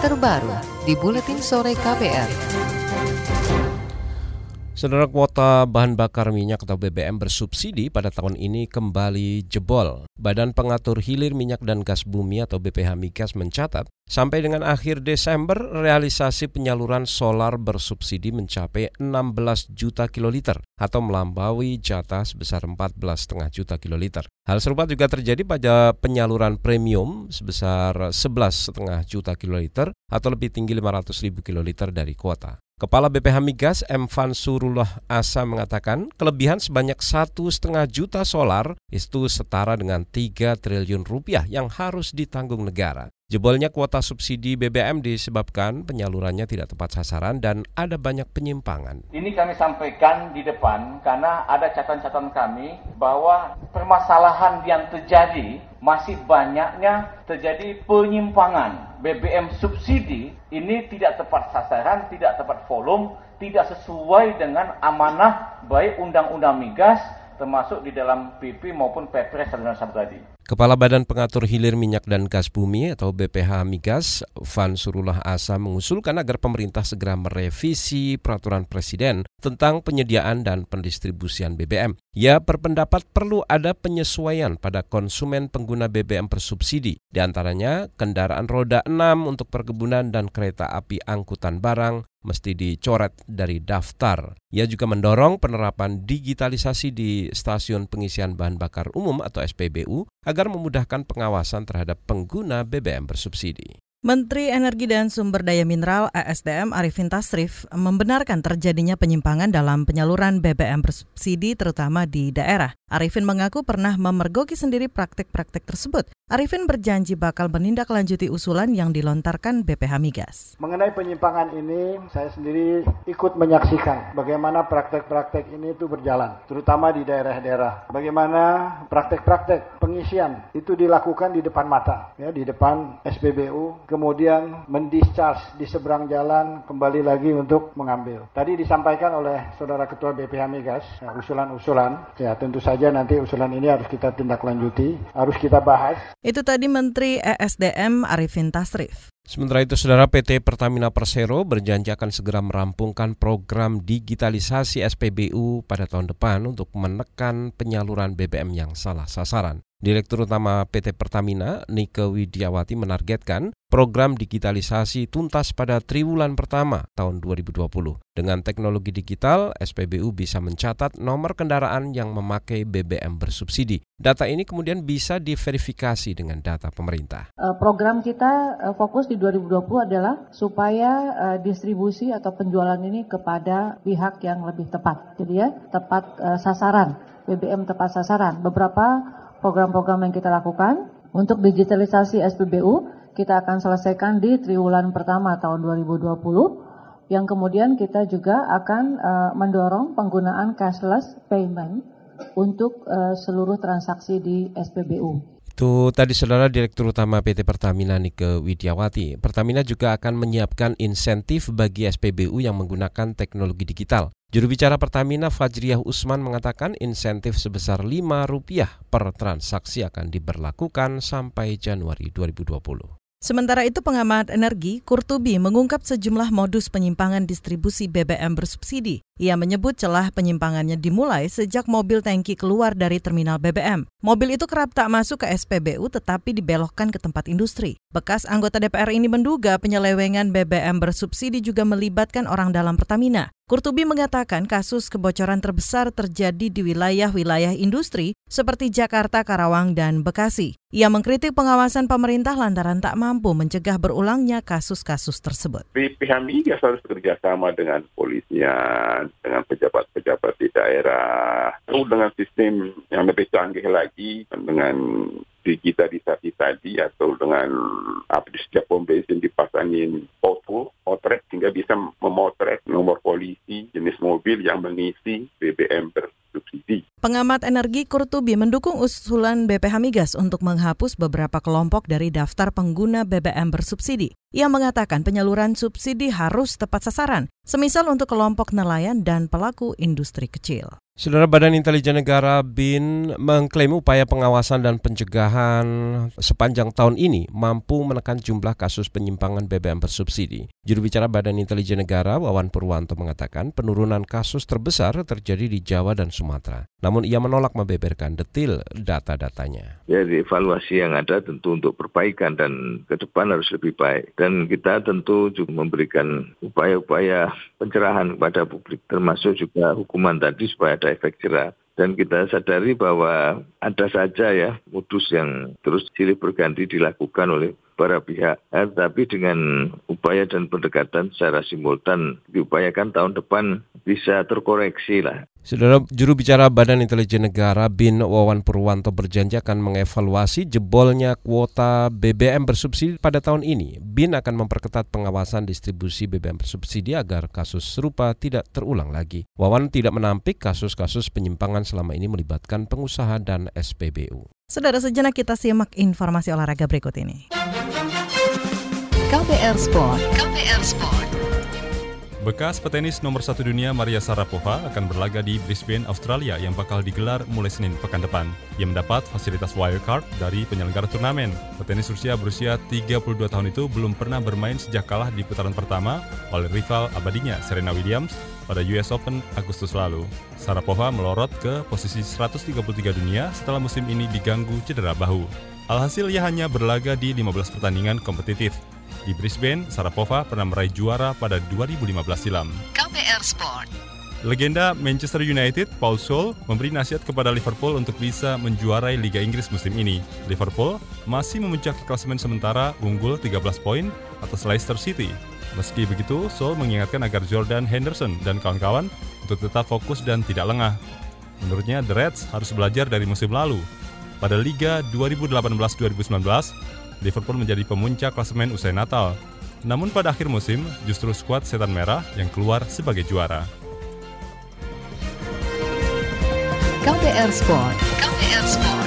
terbaru di Buletin Sore KPR. Saudara kuota bahan bakar minyak atau BBM bersubsidi pada tahun ini kembali jebol. Badan Pengatur Hilir Minyak dan Gas Bumi atau BPH Migas mencatat, sampai dengan akhir Desember realisasi penyaluran solar bersubsidi mencapai 16 juta kiloliter atau melampaui jatah sebesar 14,5 juta kiloliter. Hal serupa juga terjadi pada penyaluran premium sebesar 11,5 juta kiloliter atau lebih tinggi 500 ribu kiloliter dari kuota. Kepala BPH Migas M. Fansurullah Asa mengatakan kelebihan sebanyak satu setengah juta solar itu setara dengan 3 triliun rupiah yang harus ditanggung negara. Jebolnya kuota subsidi BBM disebabkan penyalurannya tidak tepat sasaran dan ada banyak penyimpangan. Ini kami sampaikan di depan karena ada catatan-catatan kami bahwa permasalahan yang terjadi masih banyaknya terjadi penyimpangan BBM subsidi ini tidak tepat sasaran, tidak tepat volume, tidak sesuai dengan amanah baik undang-undang migas termasuk di dalam PP maupun Perpres dan tadi. Kepala Badan Pengatur Hilir Minyak dan Gas Bumi atau BPH Migas, Van Surullah Asa mengusulkan agar pemerintah segera merevisi peraturan presiden tentang penyediaan dan pendistribusian BBM. Ia berpendapat perlu ada penyesuaian pada konsumen pengguna BBM bersubsidi, di antaranya kendaraan roda 6 untuk perkebunan dan kereta api angkutan barang, mesti dicoret dari daftar. Ia juga mendorong penerapan digitalisasi di stasiun pengisian bahan bakar umum atau SPBU agar memudahkan pengawasan terhadap pengguna BBM bersubsidi. Menteri Energi dan Sumber Daya Mineral (ESDM) Arifin Tasrif membenarkan terjadinya penyimpangan dalam penyaluran BBM bersubsidi terutama di daerah. Arifin mengaku pernah memergoki sendiri praktik-praktik tersebut. Arifin berjanji bakal menindaklanjuti usulan yang dilontarkan BPH Migas. Mengenai penyimpangan ini, saya sendiri ikut menyaksikan bagaimana praktek-praktek ini itu berjalan, terutama di daerah-daerah. Bagaimana praktek-praktek pengisian itu dilakukan di depan mata, ya di depan SPBU, kemudian mendischarge di seberang jalan, kembali lagi untuk mengambil. Tadi disampaikan oleh Saudara Ketua BPH Migas, ya, usulan-usulan, ya tentu saja saja nanti usulan ini harus kita tindak lanjuti, harus kita bahas. Itu tadi Menteri ESDM Arifin Tasrif. Sementara itu, Saudara PT Pertamina Persero berjanji akan segera merampungkan program digitalisasi SPBU pada tahun depan untuk menekan penyaluran BBM yang salah sasaran. Direktur Utama PT Pertamina, Nike Widiawati menargetkan program digitalisasi tuntas pada triwulan pertama tahun 2020. Dengan teknologi digital, SPBU bisa mencatat nomor kendaraan yang memakai BBM bersubsidi. Data ini kemudian bisa diverifikasi dengan data pemerintah. Eh, program kita eh, fokus di 2020 adalah supaya eh, distribusi atau penjualan ini kepada pihak yang lebih tepat. Jadi ya, tepat sasaran. BBM tepat sasaran. Beberapa program-program yang kita lakukan. Untuk digitalisasi SPBU, kita akan selesaikan di triwulan pertama tahun 2020 yang kemudian kita juga akan uh, mendorong penggunaan cashless payment untuk uh, seluruh transaksi di SPBU. Itu tadi saudara Direktur Utama PT Pertamina Nike Widiawati. Pertamina juga akan menyiapkan insentif bagi SPBU yang menggunakan teknologi digital. Juru bicara Pertamina Fajriah Usman mengatakan insentif sebesar Rp5 per transaksi akan diberlakukan sampai Januari 2020. Sementara itu pengamat energi Kurtubi mengungkap sejumlah modus penyimpangan distribusi BBM bersubsidi. Ia menyebut celah penyimpangannya dimulai sejak mobil tangki keluar dari terminal BBM. Mobil itu kerap tak masuk ke SPBU tetapi dibelokkan ke tempat industri. Bekas anggota DPR ini menduga penyelewengan BBM bersubsidi juga melibatkan orang dalam Pertamina. Kurtubi mengatakan kasus kebocoran terbesar terjadi di wilayah-wilayah industri seperti Jakarta, Karawang, dan Bekasi. Ia mengkritik pengawasan pemerintah lantaran tak mampu mencegah berulangnya kasus-kasus tersebut. Pihak migas harus bekerjasama dengan polisian, dengan pejabat-pejabat di daerah, dengan sistem yang lebih canggih lagi, dengan digitalisasi tadi atau dengan di setiap pom bensin dipasangin foto, potret sehingga bisa memotret nomor polisi, jenis mobil yang mengisi BBM bersubsidi. Pengamat energi Kurtubi mendukung usulan BPH Migas untuk menghapus beberapa kelompok dari daftar pengguna BBM bersubsidi. Ia mengatakan penyaluran subsidi harus tepat sasaran, semisal untuk kelompok nelayan dan pelaku industri kecil. Saudara Badan Intelijen Negara BIN mengklaim upaya pengawasan dan pencegahan sepanjang tahun ini mampu menekan jumlah kasus penyimpangan BBM bersubsidi. Juru bicara Badan Intelijen Negara Wawan Purwanto mengatakan penurunan kasus terbesar terjadi di Jawa dan Sumatera. Namun ia menolak membeberkan detil data-datanya. Ya, evaluasi yang ada tentu untuk perbaikan dan ke depan harus lebih baik. Dan kita tentu juga memberikan upaya-upaya pencerahan kepada publik, termasuk juga hukuman tadi supaya ada efek jerah dan kita sadari bahwa ada saja ya modus yang terus silih berganti dilakukan oleh para pihak. Eh, tapi dengan upaya dan pendekatan secara simultan diupayakan tahun depan bisa terkoreksi lah. Saudara juru bicara Badan Intelijen Negara BIN Wawan Purwanto berjanji akan mengevaluasi jebolnya kuota BBM bersubsidi pada tahun ini. BIN akan memperketat pengawasan distribusi BBM bersubsidi agar kasus serupa tidak terulang lagi. Wawan tidak menampik kasus-kasus penyimpangan selama ini melibatkan pengusaha dan SPBU. Saudara sejenak kita simak informasi olahraga berikut ini. KPR Sport. KPR Sport. Bekas petenis nomor satu dunia Maria Sarapova akan berlaga di Brisbane, Australia yang bakal digelar mulai Senin pekan depan. Ia mendapat fasilitas wildcard dari penyelenggara turnamen. Petenis Rusia berusia 32 tahun itu belum pernah bermain sejak kalah di putaran pertama oleh rival abadinya Serena Williams pada US Open Agustus lalu. Sarapova melorot ke posisi 133 dunia setelah musim ini diganggu cedera bahu. Alhasil ia hanya berlaga di 15 pertandingan kompetitif. Di Brisbane, Sarapova pernah meraih juara pada 2015 silam. KPR Sport. Legenda Manchester United, Paul Scholes, memberi nasihat kepada Liverpool untuk bisa menjuarai Liga Inggris musim ini. Liverpool masih memuncaki klasemen sementara unggul 13 poin atas Leicester City. Meski begitu, Scholes mengingatkan agar Jordan Henderson dan kawan-kawan untuk tetap fokus dan tidak lengah. Menurutnya, The Reds harus belajar dari musim lalu. Pada Liga 2018-2019, Liverpool menjadi pemuncak klasemen usai Natal. Namun pada akhir musim, justru skuad Setan Merah yang keluar sebagai juara. KPR Sport. KPR Sport.